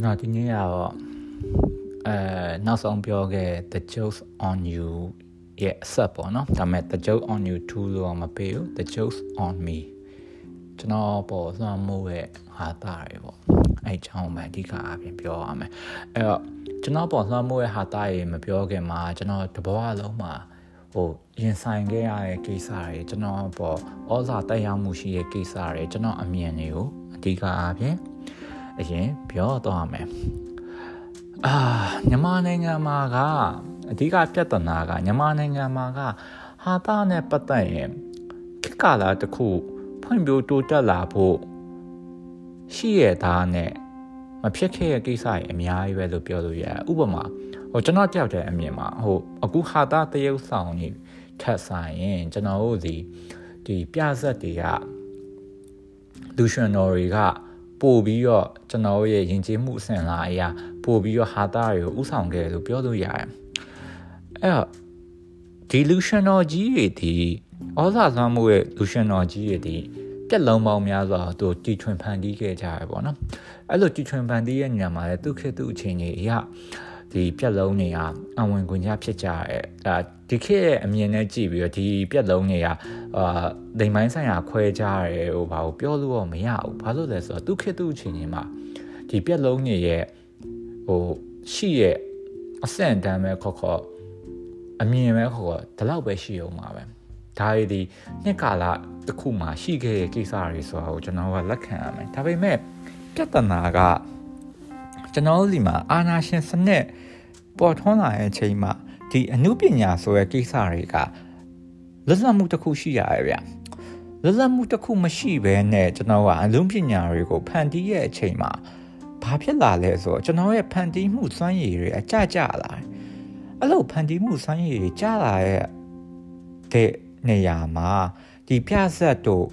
ကျွန်တော်ဒီနေ့ကတော့အဲနောက်ဆုံးပြောခဲ့ the jokes on you ရဲ့အဆက်ပေါ့နော်ဒါပေမဲ့ the joke on you too လို့မပေးဘူး the jokes on me ကျွန်တော်ပေါ်စွမ်းမိုးရဲ့ဟာတာတွေပေါ့အဲချောင်းမှအဓိကအပြင်ပြောရမယ်အဲ့တော့ကျွန်တော်ပေါ်စွမ်းမိုးရဲ့ဟာတာတွေမပြောခင်မှာကျွန်တော်တဘောအလုံးမှာဟိုရင်ဆိုင်ခဲ့ရတဲ့ကိစ္စတွေကျွန်တော်ပေါ်ဩဇာတက်ရောက်မှုရှိတဲ့ကိစ္စတွေကျွန်တော်အမြင်တွေကိုအဓိကအပြင် အရင်ပြောတော့မယ်အာမြန်မာနိုင်ငံမှာကအဓိကပြဿနာကမြန်မာနိုင်ငံမှာကဟာတာနဲ့ပတ်သက်ရင်ခေတ်ကာလတစ်ခုဖွံ့ဖြိုးတိုးတက်လာဖို့ရှိရသားနဲ့မဖြစ်ခဲ့တဲ့ကိစ္စတွေအများကြီးပဲလို့ပြောလို့ရတယ်ဥပမာဟိုကျွန်တော်ကြောက်တဲ့အမြင်မှာဟိုအခုဟာတာတရုပ်ဆောင်ကြီးထက်ဆိုင်ရင်ကျွန်တော်တို့ဒီဒီပြဆက်တွေကလူရှင်တော်တွေက ပို့ပြီးတော့ကျွန်တော်ရဲ့ယဉ်ကျေးမှုအဆင့်လာအရာပို့ပြီးတော့ဟာတာတွေကိုဥဆောင်ခဲ့လို့ပြောလို့ရတယ်အဲ့တော့ဒီလူရှင်တော်ကြီးတွေဒီဩဇာသွမ်းမှုရဲ့လူရှင်တော်ကြီးတွေဒီပြက်လုံးပေါင်းများစွာသူတီထွင်ဖန်တီးခဲ့ကြရပေါ့နော်အဲ့လိုတီထွင်ဖန်တီးရဲ့ညမှာလည်းသူခေတ်သူအချိန်ကြီးအရာ ဒီပြက်လုံးတွေကအဝင်ခွင့်ကြဖြစ်ကြရဲအဲဒီခေတ်ရဲ့အမြင်နဲ့ကြည့်ပြီးတော့ဒီပြက်လုံးတွေကအာဒိမ်ပိုင်းဆိုင်ရာခွဲကြရဲဟိုဘာကိုပြောလို့တော့မရဘူးဘာလို့လဲဆိုတော့သူခေတ်သူအချိန်ကြီးမှာဒီပြက်လုံးတွေရဲ့ဟိုရှိရဲ့အဆင့်တန်းပဲခေါ်ခေါ်အမြင်ပဲခေါ်ခေါ်ဒီလောက်ပဲရှိအောင်ပါပဲဒါရီဒီနှစ်ကာလတစ်ခုမှရှိခဲ့တဲ့ကိစ္စတွေဆိုတာကိုကျွန်တော်ကလက်ခံရမယ်ဒါပေမဲ့ပြဿနာက ကျွန်တော်တို့ဒီမှာအာနာရှင်စနစ်ပေါ်ထွန်းလာတဲ့အချိန်မှာဒီအမှုပညာဆိုတဲ့ကိစ္စတွေကလွတ်လပ်မှုတစ်ခုရှိရရဲ့ဗျလွတ်လပ်မှုတစ်ခုမရှိဘဲနဲ့ကျွန်တော်ကအလုံးပညာတွေကိုဖန်တီးရဲ့အချိန်မှာဘာဖြစ်လာလဲဆိုတော့ကျွန်တော်ရဲ့ဖန်တီးမှုစွမ်းရည်တွေအကြကြလာတယ်အဲ့လိုဖန်တီးမှုစွမ်းရည်တွေကြာလာရဲ့တဲ့နေရာမှာဒီပြဆက်တို့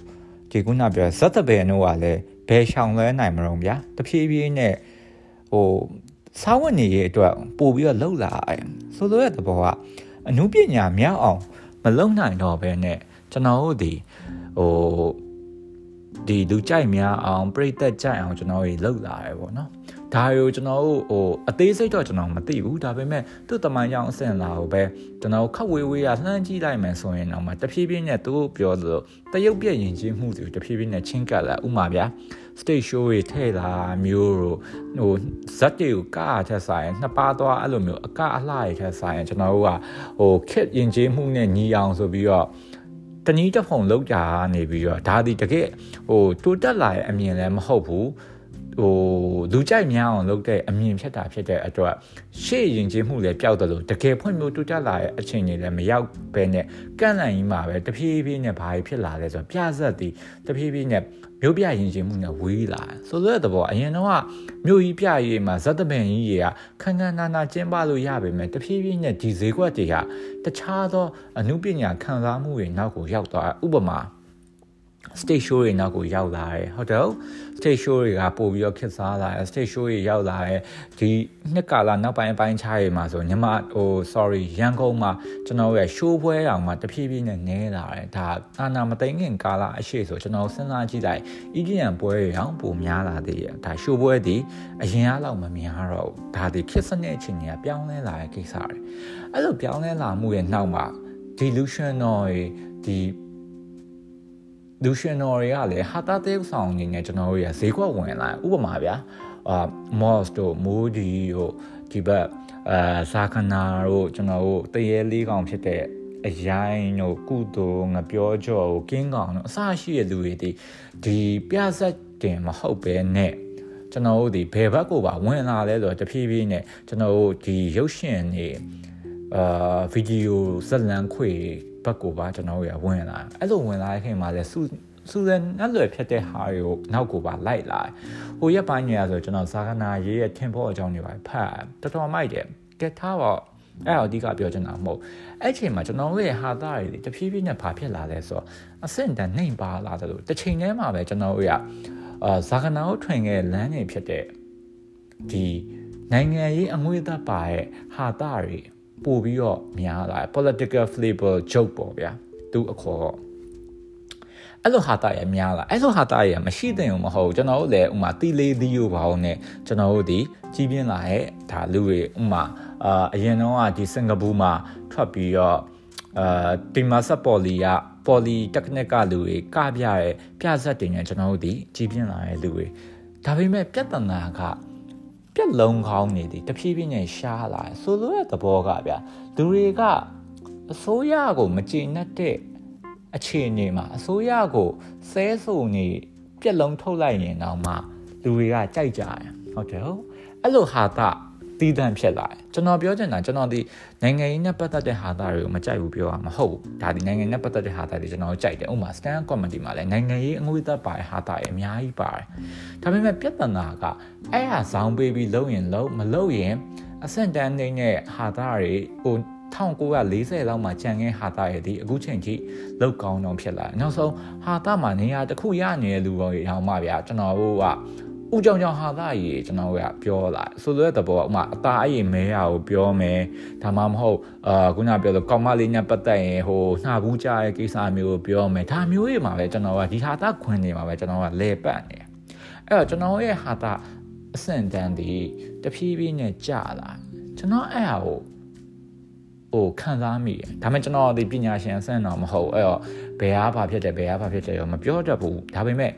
ဒီခုနပြောဇက်တပယ်တို့ကလည်းဘယ်ရှောင်လဲနိုင်မလို့ဗျာတဖြည်းဖြည်းနဲ့ ဟိုစားဝတ်နေရေးအတွက်ပို့ပြီးတော့လှုပ်လာတယ်ဆိုလိုတဲ့သဘောကအမှုပညာမြောက်အောင်မလုံနိုင်တော့ဘဲနဲ့ကျွန်တော်တို့ဒီဟိုဒီလူကြိုက်များအောင်ပြိသက်ကြိုက်အောင်ကျွန်တော်တို့လှုပ်လာတယ်ပေါ့နော် ဒါကိုကျွန်တော်တို့ဟိုအသေးစိတ်တော့ကျွန်တော်မသိဘူးဒါပေမဲ့သူ့တမိုင်းကြောင့်အဆင့်လာကိုပဲကျွန်တော်ခက်ဝေးဝေးရလှမ်းကြည့်လိုက်မယ်ဆိုရင်တော့မှတဖြည်းဖြည်းနဲ့သူတို့ပြောသလိုတရုတ်ပြည့်ရင်ချင်းမှုတွေတဖြည်းဖြည်းနဲ့ချင်းကပ်လာဥမာဗျာ stage show တွေထည့်လာမျိုးတို့ဟိုဇက်တွေကိုကားထက်ဆိုင်နှစ်ပါးသွားအဲ့လိုမျိုးအကအလှရထက်ဆိုင်ကျွန်တော်တို့ကဟိုခက်ရင်ချင်းမှုနဲ့ညီအောင်ဆိုပြီးတော့တနည်းတစ်ဖုံလောက်ကြနေပြီးတော့ဒါဒီတကယ်ဟိုတိုးတက်လာရဲ့အမြင်လည်းမဟုတ်ဘူး ဟိုလူကြိုက်များအောင်လုပ်တဲ့အမြင်ဖြစ်တာဖြစ်တဲ့အတွက်ရှေ့ရင်ချင်းမှုလည်းပျောက်တယ်လို့တကယ်ဖွင့်မျိုးတူတက်လာတဲ့အချိန်တွေလည်းမရောက်ပဲနဲ့ကန့်လန့်ကြီးမှာပဲတဖြည်းဖြည်းနဲ့ဘာဖြစ်လာလဲဆိုတော့ပြဆက်သည်တဖြည်းဖြည်းနဲ့မြို့ပြရင်ချင်းမှုနဲ့ဝေးလာဆိုတော့တဲ့ဘောအရင်တော့မြို့ကြီးပြရေးမှာဇက်တပင်ကြီးတွေကခန်းခန်းနာနာကျင်းပလို့ရပေမဲ့တဖြည်းဖြည်းနဲ့ဒီဈေးကွက်တွေကတခြားသောအမှုပညာခံစားမှုတွေနောက်ကိုရောက်သွားဥပမာ stage show တွေနောက်ကိုရောက်လာတယ်ဟုတ်တယ် stage show တွေကပို့ပြီးတော့ခက်စားလာတယ် stage show တွေရောက်လာတယ်ဒီနှစ်ကာလနောက်ပိုင်းအပိုင်းခြားတွေမှာဆိုညီမဟို sorry ရန်ကုန်မှာကျွန်တော်ရဲ့ show ပွဲတောင်မှတဖြည်းဖြည်းနဲ့နည်းလာတယ်ဒါအာနာမသိငင်ကာလအရှိဆိုကျွန်တော်စဉ်းစားကြည့်လိုက် EDM ပွဲတွေအောင်ပိုများလာသေးတယ်ဒါ show ပွဲဒီအရင်အားလောက်မများတော့ဘူးဒါဒီခက်စနစ်အချိန်ကြီးပြောင်းလဲလာတဲ့ကိစ္စတွေအဲ့လိုပြောင်းလဲလာမှုရဲ့နောက်မှာ delusion တွေဒီ လူရှင်တော်တွေကလည်းဟာတာတဲဆောင်အနေနဲ့ကျွန်တော်တို့ရဈေးကွက်ဝင်လာဥပမာဗျာအာ moss တို့ moody တို့ဒီဘက်အာစာခနာတို့ကျွန်တော်တို့တရေလေးကောင်ဖြစ်တဲ့အရိုင်းတို့ကုသိုလ်ငပြောကြောကိုကင်းကောင်တို့အစရှိတဲ့လူတွေဒီဒီပြဆက်တင်မဟုတ်ပဲနဲ့ကျွန်တော်တို့ဒီဘယ်ဘက်ကိုပါဝင်လာလဲဆိုတော့တဖြည်းဖြည်းနဲ့ကျွန်တော်တို့ဒီရုပ်ရှင်တွေအာဗီဒီယိုဇက်လန်ခွေ ဘက်ကိုပါကျွန်တော်တို့ရဝင်လာအဲ့လိုဝင်လာတဲ့ခင်မှာလဲစုစူဇန်နတ်လွယ်ဖြတ်တဲ့ဟာတွေကိုနောက်ကိုပါလိုက်လာဟိုရက်ပိုင်းညရဆိုကျွန်တော်ဇာကနာရေးရဲ့ထင်ဖို့အကြောင်းတွေပါဖတ်တော်တော်မိုက်တယ်ကဲထားပါအဲ့တော့အဓိကပြောချင်တာမဟုတ်အဲ့ချိန်မှာကျွန်တော်တို့ရဲ့ဟာသားတွေတဖြည်းဖြည်းနဲ့ဘာဖြစ်လာလဲဆိုတော့အဆင့်တန်းနှိမ်ပါလာတယ်လို့တစ်ချိန်တည်းမှာပဲကျွန်တော်တို့ရအာဇာကနာကိုထွင်ခဲ့လမ်းတွေဖြစ်တဲ့ဒီနိုင်ငံရေးအငွေ့သက်ပါရဲ့ဟာသားတွေ ပို့ပြီးတော့များလာ political flavor joke ပေါ့ဗျာသူအခေါ်အဲ့လိုဟာတာရများလားအဲ့လိုဟာတာရမရှိတဲ့ုံမဟုတ်ကျွန်တော်တို့လည်းဥမာတီလေးသီးရောပါအောင်နဲ့ကျွန်တော်တို့ဒီကြီးပြင်းလာရဲ့ဒါလူတွေဥမာအာအရင်တော့ကဒီစင်ကာပူမှာထွက်ပြီးတော့အာဒီမာဆက်ပေါ်လီကပေါ်လီတက္ကနစ်ကလူတွေကပြရဲပြဆက်တင်နေကျွန်တော်တို့ဒီကြီးပြင်းလာရဲ့လူတွေဒါပေမဲ့ပြဿနာက ပြက်လုံးကောင်းနေသည်တဖြည်းဖြည်းနဲ့ရှားလာဆိုလိုတဲ့သဘောကဗျလူတွေကအစိုးရကိုမကျေနပ်တဲ့အခြေအနေမှာအစိုးရကိုဆဲဆိုနေပြက်လုံးထုတ်လိုက်ရင်တော့မှလူတွေကကြိုက်ကြတယ်ဟုတ်တယ်ဟုတ်အဲ့လိုဟာတာ တီးတန့်ဖြစ်လာတယ်ကျွန်တော်ပြောချင်တာကျွန်တော်ဒီနိုင်ငံရေးနဲ့ပတ်သက်တဲ့ဟာတာတွေကိုမကြိုက်ဘူးပြောရမှာမဟုတ်ဘူးဒါဒီနိုင်ငံနဲ့ပတ်သက်တဲ့ဟာတာတွေကျွန်တော်ကြိုက်တယ်ဥပမာ stand comedy မှာလည်းနိုင်ငံရေးအငွေသက်ပါတဲ့ဟာတာတွေအများကြီးပါတယ်ဒါပေမဲ့ပြဿနာကအဲ့ဟာဇောင်းပေးပြီးလုံးရင်လုံးမလုံးရင်အဆင့်တန်းနေတဲ့ဟာတာတွေဟို1940လောက်မှာကြံခဲ့ဟာတာရဲ့ဒီအခုချိန်ထိလောက်ကောင်းတော့ဖြစ်လာနောက်ဆုံးဟာတာမှာနေရာတစ်ခုရနေတဲ့လူတွေတောင်မှဗျာကျွန်တော်တို့က ဥကြောင်ကြောင်ဟာသားကြီးကျွန်တော်ကပြောလာဆိုလိုတဲ့သဘောကဥမာအသားအရင်မဲရကိုပြောမယ်ဒါမှမဟုတ်အာခုနပြောလို့ကောင်မလေးနဲ့ပတ်သက်ရင်ဟိုနှာဘူးကြရဲ့ကိစ္စမျိုးကိုပြောမယ်ဒါမျိုးတွေမှာပဲကျွန်တော်ကဒီဟာသားခွင်နေမှာပဲကျွန်တော်ကလဲပတ်နေအဲ့တော့ကျွန်တော်ရဲ့ဟာသားအဆင့်တန်းဒီတဖြည်းဖြည်းနဲ့ကြာလာကျွန်တော်အဲ့ဟာကိုဟိုခံစားမိတယ်ဒါပေမဲ့ကျွန်တော်ဒီပညာရှင်အဆင့်တော့မဟုတ်အဲ့တော့ဘယ်အားဘာဖြစ်တယ်ဘယ်အားဘာဖြစ်တယ်ရောမပြောတတ်ဘူးဒါပေမဲ့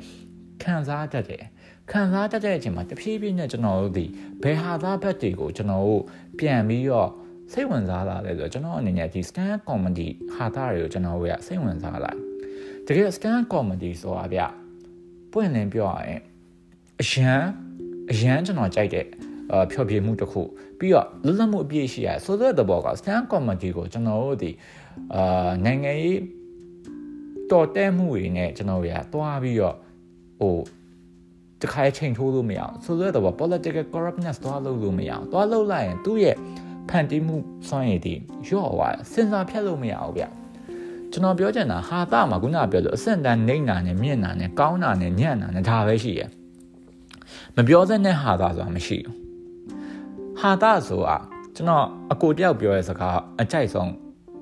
ခံစားတတ်တယ် ခံစားတတ်တဲ့အချိန်မှာတဖြည်းဖြည်းနဲ့ကျွန်တော်တို့ဒီဘယ်ဟာသားဘက်တွေကိုကျွန်တော်တို့ပြန်ပြီးတော့စိတ်ဝင်စားလာလဲဆိုတော့ကျွန်တော်အနေနဲ့ဒီ stand comedy ဟာသားတွေကိုကျွန်တော်တို့ကစိတ်ဝင်စားလာတကယ် stand comedy ဆိုတာဗျပွင့်လင်းပြောရရင်အရန်အရန်ကျွန်တော်ကြိုက်တဲ့အာဖြောပြမှုတစ်ခုပြီးတော့လွတ်လပ်မှုအပြည့်ရှိရဆိုတဲ့သဘောက stand comedy ကိုကျွန်တော်တို့ဒီအာနိုင်ငံရေးတော်တဲမှုတွေနဲ့ကျွန်တော်တို့ရတွားပြီးတော့ဟို တခါချိန်ထိုးလို့မရအောင်ဆိုတော့တော့ political corruptness သွားလို့လို့မရအောင်သွားလို့လိုက်ရင်သူ့ရဲ့ဖန်တီးမှုစွမ်းရည်တည်ရော့သွားစဉ်းစားဖြတ်လို့မရအောင်ဗျကျွန်တော်ပြောချင်တာဟာတာမှာခုနပြောလို့အဆင့်တန်းနှိမ့်နာနဲ့မြင့်နာနဲ့ကောင်းနာနဲ့ညံ့နာနဲ့ဒါပဲရှိရယ်မပြောစတဲ့ဟာတာဆိုတာမရှိဘူးဟာတာဆိုတာကျွန်တော်အကိုတယောက်ပြောတဲ့စကားအကြိုက်ဆုံး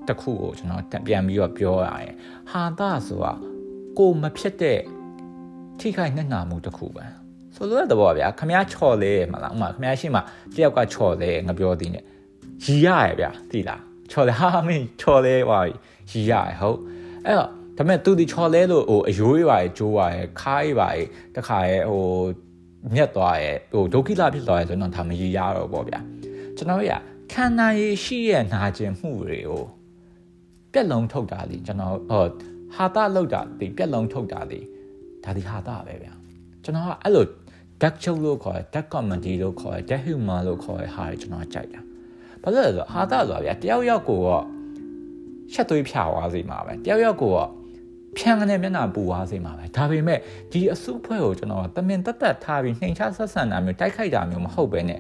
တစ်ခုကိုကျွန်တော်ပြန်ပြီးတော့ပြောရရင်ဟာတာဆိုတာကိုမဖြစ်တဲ့ ထိခိုက်နှက်နာမှုတစ်ခုပဲဆိုလိုတဲ့သဘောပါဗျာခမ ्या ချော်လဲမလားဥမာခမ ्या ရှိမှတယောက်ကချော်လဲငါပြောသေးနဲ့ရီရရဗျာသိလားချော်လဲဟာမင်းချော်လဲဟွာရီရရဟုတ်အဲ့တော့ဒါပေမဲ့သူဒီချော်လဲလို့ဟိုအယိုးရွာရဲ့ကျိုးရွာရဲ့ခါးရွာရဲ့တခါရဲ့ဟိုမြက်သွားရဲ့ဟိုဒုက္ခိလဖြစ်သွားရဲ့ဆိုတော့ဒါမရီရတော့ပေါ့ဗျာကျွန်တော်ရခန္ဓာရည်ရှိရဲ့နာကျင်မှုတွေကိုပြက်လုံးထုတ်တာလीကျွန်တော်ဟောဟာတာလောက်တာဒီပြက်လုံးထုတ်တာလी ဒါဒီဟာတာပဲဗျာကျွန်တော်ကအဲ့လို dark joke လို့ခေါ်တယ် dark comedy လို့ခေါ်တယ် dark humor လို့ခေါ်တဲ့ဟာတွေကျွန်တော်ကြိုက်တာဘာလို့လဲဆိုတော့ဟာတာဆိုတာဗျာတယောက်ယောက်ကိုတော့ရှက်သွေးဖြာသွားစေမှာပဲတယောက်ယောက်ကိုတော့ဖြန်းကနေမျက်နှာပူသွားစေမှာပဲဒါပေမဲ့ဒီအစုဖွဲ့ကိုကျွန်တော်တမင်တက်တက်ထားပြီးနှိမ်ချဆက်ဆံတာမျိုးတိုက်ခိုက်တာမျိုးမဟုတ်ပဲね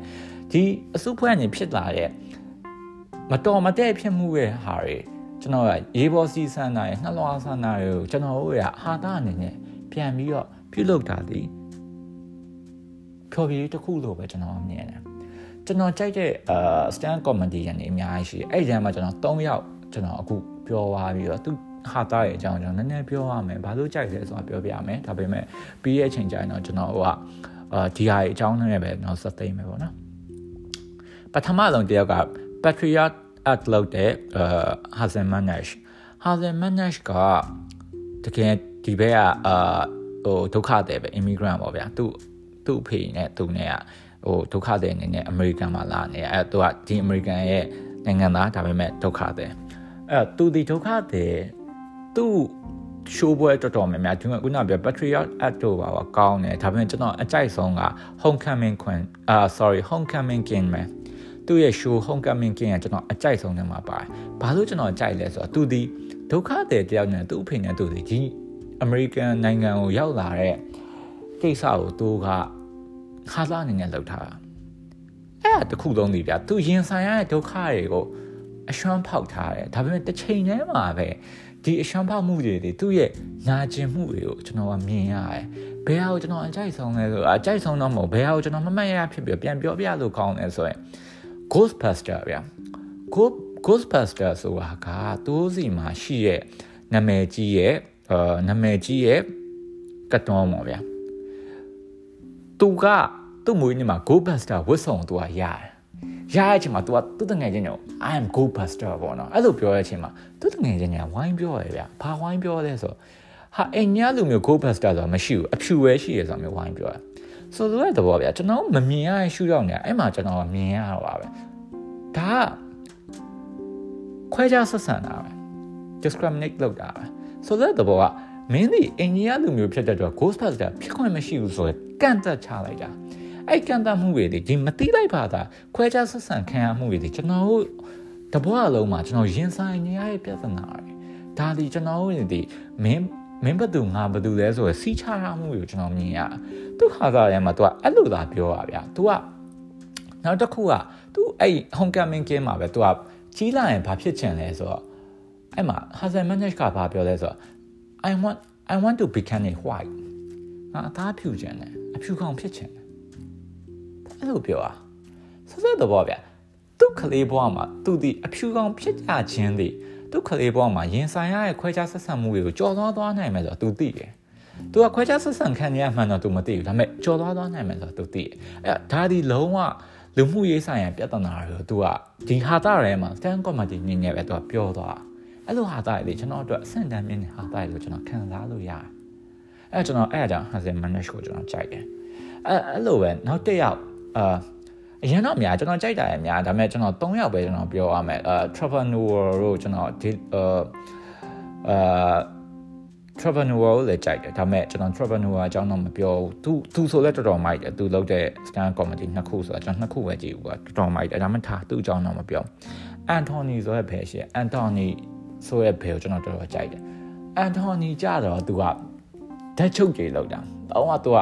ဒီအစုဖွဲ့ကနေဖြစ်လာတဲ့မတော်မတဲ့ဖြစ်မှုရဲ့ဟာတွေကျွန်တော်ကရေးပေါ်စီဆန်တာရဲ့နှလွှားဆန်တာတွေကိုကျွန်တော်တို့ရဟာတာအနေနဲ့ ပြန်ပြီးတော့ပြုလုပ်တာဒီဖြော်ပြရေးတစ်ခုလို့ပဲကျွန်တော်မြင်တယ်ကျွန်တော်ကြိုက်တဲ့အာ stand comedy ရနေအများကြီးရှိတယ်အဲ့ဒီထဲမှာကျွန်တော်၃ယောက်ကျွန်တော်အခုပြောသွားပြီးတော့သူဟာတာရဲ့အကြောင်းကျွန်တော်နည်းနည်းပြောရမယ်ဘာလို့ကြိုက်လဲဆိုတာပြောပြရမယ်ဒါပေမဲ့ပြီးရဲ့အချိန်ကျရင်တော့ကျွန်တော်ဟိုကအာဒီဟာရဲ့အကြောင်းနဲ့ပဲတော့စသိမ်းမယ်ပေါ့နော်ပထမဆုံးတယောက်က Patriot at လုပ်တဲ့အာ Hazen Manash Hazen Manash ကတကယ် ဒီဘက်ကအာဟိုဒုက္ခတယ်ပဲ immigrant ပေါ့ဗျာသူသူ့အဖေနဲ့သူနဲ့ကဟိုဒုက္ခတယ်အနေနဲ့ American မှာလာနေအဲသူကဒီ American ရဲ့နိုင်ငံသားဒါပေမဲ့ဒုက္ခတယ်အဲသူဒီဒုက္ခတယ်သူ့ရှိုးပွဲတော်တော်များများဒီကခုနပြော Patriot Act တို့ပါပါကောင်းတယ်ဒါပေမဲ့ကျွန်တော်အကြိုက်ဆုံးက Homecoming Queen အာ sorry Homecoming King ပဲသူ့ရဲ့ show Homecoming King ကကျွန်တော်အကြိုက်ဆုံးထဲမှာပါတယ်ဘာလို့ကျွန်တော်ကြိုက်လဲဆိုတော့သူဒီဒုက္ခတယ်တယောက်နဲ့သူ့အဖေနဲ့သူဒီဒီ အမေရိကန်နိုင်ငံကိုရောက်လာတဲ့ကိစ္စကိုသူကခါစားအနေနဲ့လုပ်ထားတာအဲ့ဒါတခုလုံးဒီဗျာသူရင်ဆိုင်ရတဲ့ဒုက္ခတွေကိုအရှမ်းဖောက်ထားတယ်ဒါပေမဲ့တစ်ချိန်တည်းမှာပဲဒီအရှမ်းဖောက်မှုတွေတွေသူ့ရဲ့နာကျင်မှုတွေကိုကျွန်တော်ကမြင်ရတယ်ဘယ်ဟာကိုကျွန်တော်အကြိုက်ဆုံးလဲဆိုအကြိုက်ဆုံးတော့မဟုတ်ဘယ်ဟာကိုကျွန်တော်မမှတ်ရဖြစ်ပြီးပြန်ပြောပြလို့ကောင်းတယ်ဆိုရင် Ghostbuster ဗျာ Ghostbuster ဆိုတာကသူစီမှာရှိရဲ့နာမည်ကြီးရဲ့ အာနာမည်ကြီးရဲ့ကတ်တော်ပေါ့ဗျာသူကသူ့မွေးနေ့မှာ Go Buster ဝတ်ဆောင်သူကရတယ်ရတဲ့အချိန်မှာ तू ကသူ့တငယ်ချင်းညို I am go buster ပေါ့နော်အဲ့လိုပြောတဲ့အချိန်မှာသူ့တငယ်ချင်းညဝိုင်းပြောရဗျဘာဝိုင်းပြောလဲဆိုဟာအင်ညာလူမျိုး go buster ဆိုတာမရှိဘူးအဖြူပဲရှိရဆိုမျိုးဝိုင်းပြောရဆိုလိုတဲ့သဘောဗျကျွန်တော်မမြင်ရရှုရောက်နေအဲ့မှာကျွန်တော်မြင်ရတော့ပါပဲဒါခွဲခြားဆက်ဆံတာပဲ discriminate လုပ်တာပဲ ဆိုတဲ့သဘောကမင်းဒီအင်ဂျင်နီယာလူမျိုးဖြစ်တဲ့အတွက် ghost buster ဖြစ်ခွင့်မရှိဘူးဆိုတော့ကန့်သက်ချလိုက်တာအဲ့ကန့်သတ်မှုတွေဒီမတိလိုက်ပါတာခွဲခြားဆက်ဆံခံရမှုတွေဒီကျွန်တော်တို့တဘွားလုံးမှာကျွန်တော်ရင်ဆိုင်နေရတဲ့ပြဿနာတွေဒါဒီကျွန်တော်တို့ဒီမင်းမင်းဘသူငါဘသူလဲဆိုရစီးချရမှုကိုကျွန်တော်မြင်ရသူဟာသာရဲမှာ तू အဲ့လိုသာပြောရဗျာ तू ကနောက်တစ်ခုက तू အဲ့ homecoming game မှာပဲ तू ကကြီးလာရင်ဘာဖြစ်ချင်လဲဆိုတော့ အဲ့မှာ Hasan Minhaj ကဘာပြောလဲဆိုတော့ I want I want to become a white ငါအသားဖြူချင်တယ်အဖြူကောင်ဖြစ်ချင်တယ်အဲ့လိုပြောอ่ะဆက်ဆက်တော့ဗျာသူ့ကလေးဘဝမှာသူဒီအဖြူကောင်ဖြစ်ကြခြင်းတွေသူ့ကလေးဘဝမှာရင်ဆိုင်ရတဲ့ခွဲခြားဆက်ဆံမှုတွေကိုကြော်သွားသွားနိုင်မယ်ဆိုတော့သူသိတယ်သူကခွဲခြားဆက်ဆံခံရမှန်းတော့သူမသိဘူးဒါပေမဲ့ကြော်သွားသွားနိုင်မယ်ဆိုတော့သူသိတယ်အဲ့ဒါဒီလုံးဝလူမှုရေးဆိုင်ရာပြဿနာတွေကိုသူကဒီဟာတာထဲမှာ stand comedy ညင်ညက်ပဲသူကပြောသွား အဲ့လိုဟာတာလေကျွန်တော်တို့အဆင့်တန်းမြင့်တဲ့ဟာတာလို့ကျွန်တော်ခံစားလို့ရတယ်။အဲ့ကျွန်တော်အဲ့အကြောင်း Hazel Manage ကိုကျွန်တော်ကြိုက်တယ်။အဲ့အဲ့လိုပဲနောက်တစ်ယောက်အာအရင်တော့အများကျွန်တော်ကြိုက်တာအများဒါပေမဲ့ကျွန်တော်၃ယောက်ပဲကျွန်တော်ပြောရမယ်အာ Trevor တို့ကျွန်တော်ဒီအာအာ Trevor Noah ကိုလည်းကြိုက်တယ်ဒါပေမဲ့ကျွန်တော် Trevor Noah အကြောင်းတော့မပြောဘူးသူသူဆိုလည်းတော်တော်မိုက်တယ်သူလုပ်တဲ့ stand comedy နှစ်ခုဆိုတာကျွန်တော်နှစ်ခုပဲကြည့်ဘူးကွာတော်တော်မိုက်တယ်ဒါပေမဲ့ထားသူ့အကြောင်းတော့မပြော Anthony ဆိုတဲ့ဘယ်ရှိ Anthony ဆိုတဲ့ဘယ်ကိုကျွန်တော်တော်တော်ကြိုက်တယ် Anthony ကြတော့သူကဓာတ်ချုပ်ကြီးလောက်တာတော့ကသူက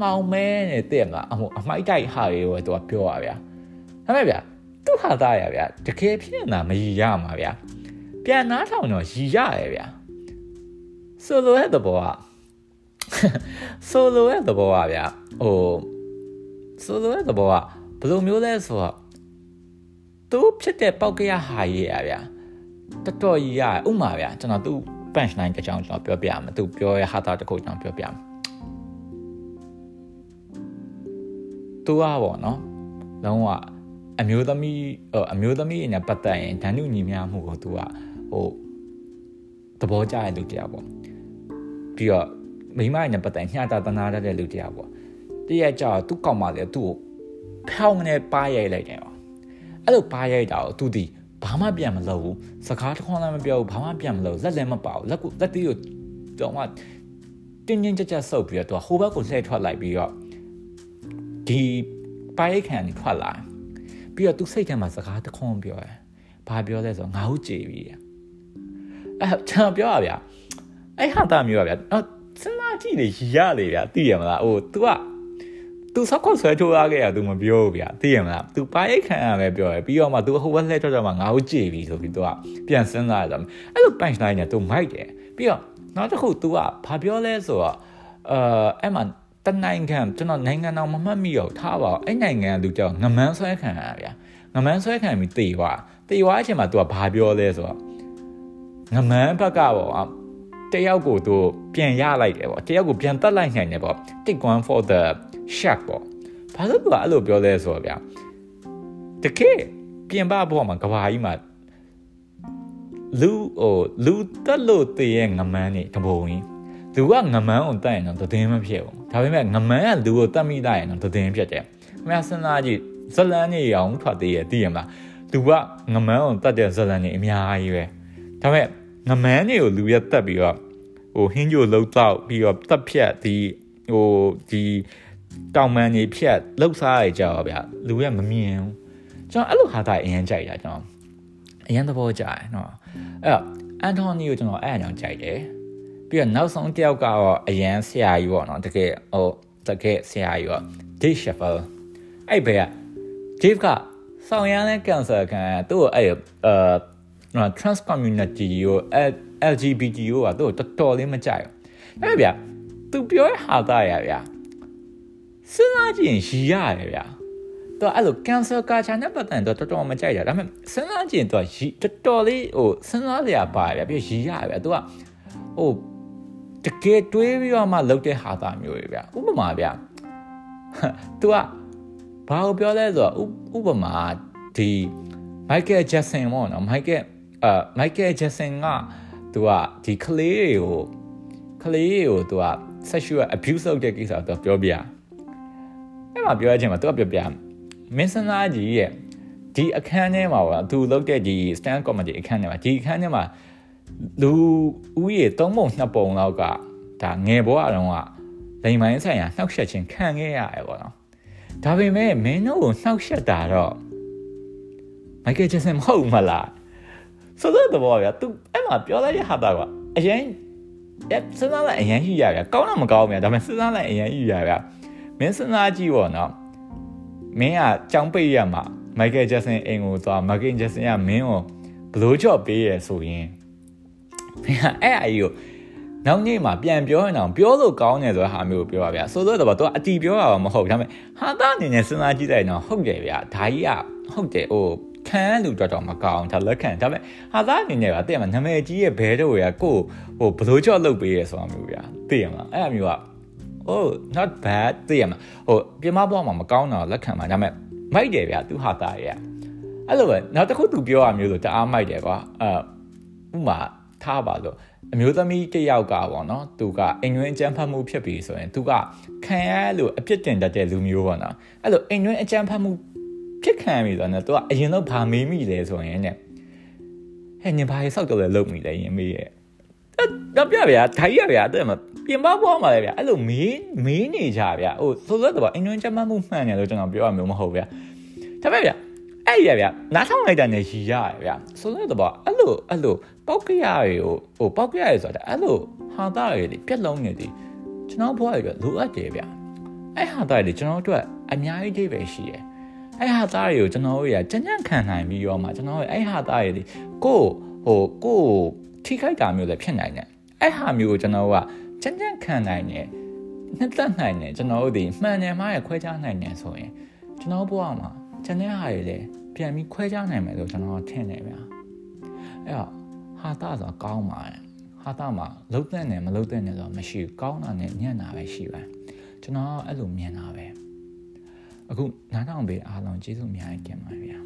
မှောင်မဲနဲ့တဲ့မလားအမို့အမိုက်တိုက်ဟာတွေကိုသူကပြောရဗျာဒါပေမဲ့ဗျာသူ့ဟာသားရဗျာတကယ်ဖြစ်နေတာမရည်ရမှာဗျာပြန်နားထောင်တော့ရည်ရရဗျာဆိုလိုတဲ့သဘောကဆိုလိုတဲ့သဘောကဗျာဟိုဆိုလိုတဲ့သဘောကဘယ်လိုမျိုးလဲဆိုတော့သူဖြစ်တဲ့ပောက်ကရဟာရေးရဗျာ တော်တော်ကြီးရဥမာဗျာကျွန်တော်သူ့ punch line အကြောင်းကျွန်တော်ပြောပြမယ်သူပြောရဟာတာတခုကျွန်တော်ပြောပြမယ်သူကပေါ့နော်လုံးဝအမျိုးသမီးအမျိုးသမီးနဲ့ပတ်သက်ရင်ဓာတ်ညညီများမှုကိုသူကဟိုသဘောကျတဲ့လူတရားပေါ့ပြီးတော့မိမနဲ့ပတ်သက်ညှတာတနာတတ်တဲ့လူတရားပေါ့တရက်ကြာသူ့ကောက်မှလည်းသူ့ကိုဖောင်းနေပါရိုက်လိုက်တယ်ပေါ့အဲ့လိုပါရိုက်တာကိုသူဒီ ဘာမှပြန်မလုပ်ဘူးစကားတစ်ခွန်းလည်းမပြောဘူးဘာမှပြန်မလုပ်လက်လည်းမပါဘူးလက်ကိုလက်တီးကိုတော့မှတင်းတင်းကြပ်ကြပ်ဆုပ်ပြီးတော့သူကဟိုဘက်ကိုလှည့်ထွက်လိုက်ပြီးတော့ဒီပိုက်ခံနေထွက်လာပြီးတော့သူစိတ်ထဲမှာစကားတခွန်းပြောတယ်ဘာပြောလဲဆိုတော့ငါ့ကိုကြည်ပြီအဲကျွန်တော်ပြောရဗျာအဲ့ဟာတာမျိုးရဗျာတော့စဉ်းစားကြည့်နေရလေဗျာသိရမလားဟို तू က तू ဆောက်ခွဆွဲထိုးရခဲ့ရ तू မပြောဘူးဗျာသိရမလား तू ပိုက်ခံရပဲပြောရပြီးတော့မှ तू ဟိုဘက်လှည့်ထွက်တော့မှငါ့ကိုကြည်ပြီဆိုပြီး तू ကပြန်စဉ်းစားရတော့အဲ့လို punch line နဲ့ तू မိုက်တယ်ပြီးတော့နောက်တစ်ခု तू ကဘာပြောလဲဆိုတော့အာအဲ့မှာတနိုင်ငံကျွန်တော်နိုင်ငံတော်မမှတ်မိတော့ထားပါအဲ့နိုင်ငံကသူကြောင့်ငမန်းဆွဲခံရဗျာငမန်းဆွဲခံပြီးတေသွားတေသွားအချိန်မှာ तू ကဘာပြောလဲဆိုတော့ငမန်းဘက်ကပေါ့ တယောက်ကိုသူပြန်ရလိုက်တယ်ပေါ့တယောက်ကိုပြန်တက်လိုက်နိုင်တယ်ပေါ့ take one for the shark ပေါ့ဘာလို့သူကအဲ့လိုပြောလဲဆိုတော့ဗျာတကယ်ပြင်ပဘောမှာကဘာကြီးမှာလူဟိုလူတက်လို့တည်ရဲ့ငမန်းနေကဘုံကြီးလူကငမန်းကိုတက်ရင်တော့သတင်းမဖြစ်ဘူးဒါပေမဲ့ငမန်းကလူကိုတက်မိလိုက်ရင်တော့သတင်းဖြစ်တယ်ခင်ဗျာစဉ်းစားကြည့်ဇလန်းကြီးအောင်ထွက်သေးရဲ့သိရမလားလူကငမန်းကိုတက်တဲ့ဇလန်းကြီးအများကြီးပဲဒါပေမဲ့ ငမန်းကြီးကိုလူရက်တက်ပြီးတော့ဟိုဟင်းကြိုလှုပ်တော့ပြီးတော့တက်ဖြတ်ဒီဟိုဒီတောင်မန်ကြီးဖြတ်လှုပ်စားရကြတော့ဗျာလူကမမြင်ဘူးကျွန်တော်အဲ့လိုဟာတာအရင်ကြိုက်တာကျွန်တော်အရင်သဘောကျတယ်နော်အဲ့တော့အန်တိုနီကိုကျွန်တော်အဲ့အကြောင်းကြိုက်တယ်ပြီးတော့နောက်ဆုံးတယောက်ကတော့အရန်ဆရာကြီးပေါ့နော်တကယ်ဟိုတကယ်ဆရာကြီးပေါ့ Dave Chappelle အဲ့ဘယ်က Dave ကဆောင်ရမ်းတဲ့ cancer ခံသူ့အဲ့အာ trans community ကို LGBT ကိုကသူ့တော်တော်လေးမကြိုက်ဘူးအဲ့ဗျာသူပြောတဲ့ဟာသားရဗျာစဉ်းစားကြည့်ရင်ရီရတယ်ဗျာတော့အဲ့လို cancer culture နဲ့ပတ်သက်တော့တော်တော်မကြိုက်တာဒါပေမဲ့စဉ်းစားကြည့်ရင်တော့ရီတော်တော်လေးဟိုစဉ်းစားစရာပါဗျာပြီးရီရဗျာသူကဟိုတကယ်တွေးပြီးတော့မှလုပ်တဲ့ဟာသားမျိုးတွေဗျဥပမာဗျ तू ကဘာကိုပြောလဲဆိုတော့ဥပမာဒီ Michael Jackson ပေါ့နော် Michael အာမိုက်ကယ်ဂျက်ဆန်ကသူကဒီကလေးတွေကိုကလေးတွေကိုသူက sexual abuse လုပ်တဲ့ကိစ္စကိုသူပြောပြအဲ့မှာပြောရချင်းမှာသူကပြောပြမင်းစနာကြီးရဲ့ဒီအခန်းထဲမှာပေါ့သူလုပ်တဲ့ဒီ stand comedy အခန်းထဲမှာဒီအခန်းထဲမှာလူဦးရေ၃ပုံ၂ပုံလောက်ကဒါငယ်ဘဝတုန်းကလိမ်မိုင်းဆိုင်ရာနှောက်ယှက်ခြင်းခံခဲ့ရတယ်ပေါ့နော်ဒါပေမဲ့မင်းတို့ကိုနှောက်ယှက်တာတော့မိုက်ကယ်ဂျက်ဆန်မဟုတ်မလား ဆိုတော့တော့ဗျာ तू အဲ့မှာပြောလိုက်တဲ့ဟာတာကအရင်အဲ့စဉ်းစားလိုက်အရင်ရှိရဗျာကောင်းတော့မကောင်းဗျာဒါပေမဲ့စဉ်းစားလိုက်အရင်ရှိရဗျာမင်းစဉ်းစားကြည့်ပေါ့နော်မင်းကကြောင်းပိတ်ရမှာမိုက်ကယ်ဂျက်ဆန်အိမ်ကိုသွားမိုက်ကယ်ဂျက်ဆန်ကမင်းကိုဘလို့ချော့ပေးရဆိုရင်မင်းကအဲ့အကြီးကိုနောက်နေ့မှာပြန်ပြောရင်တော့ပြောလို့ကောင်းတယ်ဆိုတဲ့ဟာမျိုးကိုပြောပါဗျာဆိုတော့တော့သူကအတီပြောတာမဟုတ်ဒါပေမဲ့ဟာတာအနေနဲ့စဉ်းစားကြည့်လိုက်တော့ဟုတ်တယ်ဗျာဒါကြီးကဟုတ်တယ်ဟို ခံလူတော့တော့မကောင်းဒါလက်ခံဒါပေမဲ့ဟာသားအနေနဲ့ကတည့်ရမှာနာမည်ကြီးရဲ့ဘဲတော့ရကိုဟိုဘလို့ကြော့လုပ်ပေးရဆိုတာမျိုးဗျာတည့်ရမှာအဲ့အမျိုးက oh not bad တည့်ရမှာဟိုပြမပေါ်မှာမကောင်းတော့လက်ခံမှာဒါပေမဲ့မိုက်တယ်ဗျာသူဟာသားရဲ့အဲ့လိုပဲနောက်တစ်ခုသူပြောရမျိုးဆိုတအားမိုက်တယ်ကွာအဲဥမာထားပါလို့အမျိုးသမီးတစ်ယောက်ကပေါ့နော်သူကအိမ်တွင်းအကြမ်းဖက်မှုဖြစ်ပြီဆိုရင်သူကခံရလို့အပြစ်တင်တတ်တဲ့လူမျိုးပေါ့နော်အဲ့လိုအိမ်တွင်းအကြမ်းဖက်မှု ဖြစ်ခံပြီဆိုတော့သူကအရင်တော့ဗာမေးမိလဲဆိုရင်ねဟဲ့ညဘာရေဆောက်တော့လဲလုံမိလဲရင်မေးရဲ့တော့ပြဗျာထိုင်ရဗျာတဲ့မှာပြင်ပပေါ်မှာလေဗျာအဲ့လိုမေးမေးနေကြဗျာဟိုဆိုတော့တော့အင်ဂျင်ချမမှုမှန်တယ်လို့ကျွန်တော်ပြောရမျိုးမဟုတ်ဗျာဒါပေမဲ့ဗျာအဲ့ရဗျာနားထောင်လိုက်တာနဲ့ရီရရဗျာဆိုတော့တော့အဲ့လိုအဲ့လိုပောက်ကရရေဟိုဟိုပောက်ကရရေဆိုတာအဲ့လိုဟာတာရေပြက်လုံးနေသည်ကျွန်တော်ဘွားရေလိုအပ်တယ်ဗျာအဲ့ဟာတာရေကျွန်တော်တို့အများကြီးပဲရှိတယ် အဲ့ဟာသားတွေကိုကျွန်တော်တို့ရကြံ့ကြံ့ခံနိုင်ပြီးတော့မှကျွန်တော်တို့အဲ့ဟာသားတွေကိုဟိုကိုထိခိုက်တာမျိုးလည်းဖြစ်နိုင်တယ်အဲ့ဟာမျိုးကိုကျွန်တော်တို့ကကြံ့ကြံ့ခံနိုင်တယ်နှစ်သက်နိုင်တယ်ကျွန်တော်တို့ဒီမှန်တယ်မှားရခွဲခြားနိုင်တယ်ဆိုရင်ကျွန်တော်ဘဝမှာကျန်တဲ့ဟာတွေလည်းပြန်ပြီးခွဲခြားနိုင်မယ်လို့ကျွန်တော်ထင်တယ်ဗျာအဲ့တော့ဟာတာဆိုကောင်းပါတယ်ဟာတာမှာလှုပ်တဲ့နဲ့မလှုပ်တဲ့နဲ့ဆိုမရှိဘူးကောင်းတာနဲ့ညံ့တာပဲရှိပါတယ်ကျွန်တော်အဲ့လိုမြင်တာပဲ အခုနားထောင်ပေးအားလုံးကျေးဇူးအများကြီးတင်ပါတယ်ဗျာ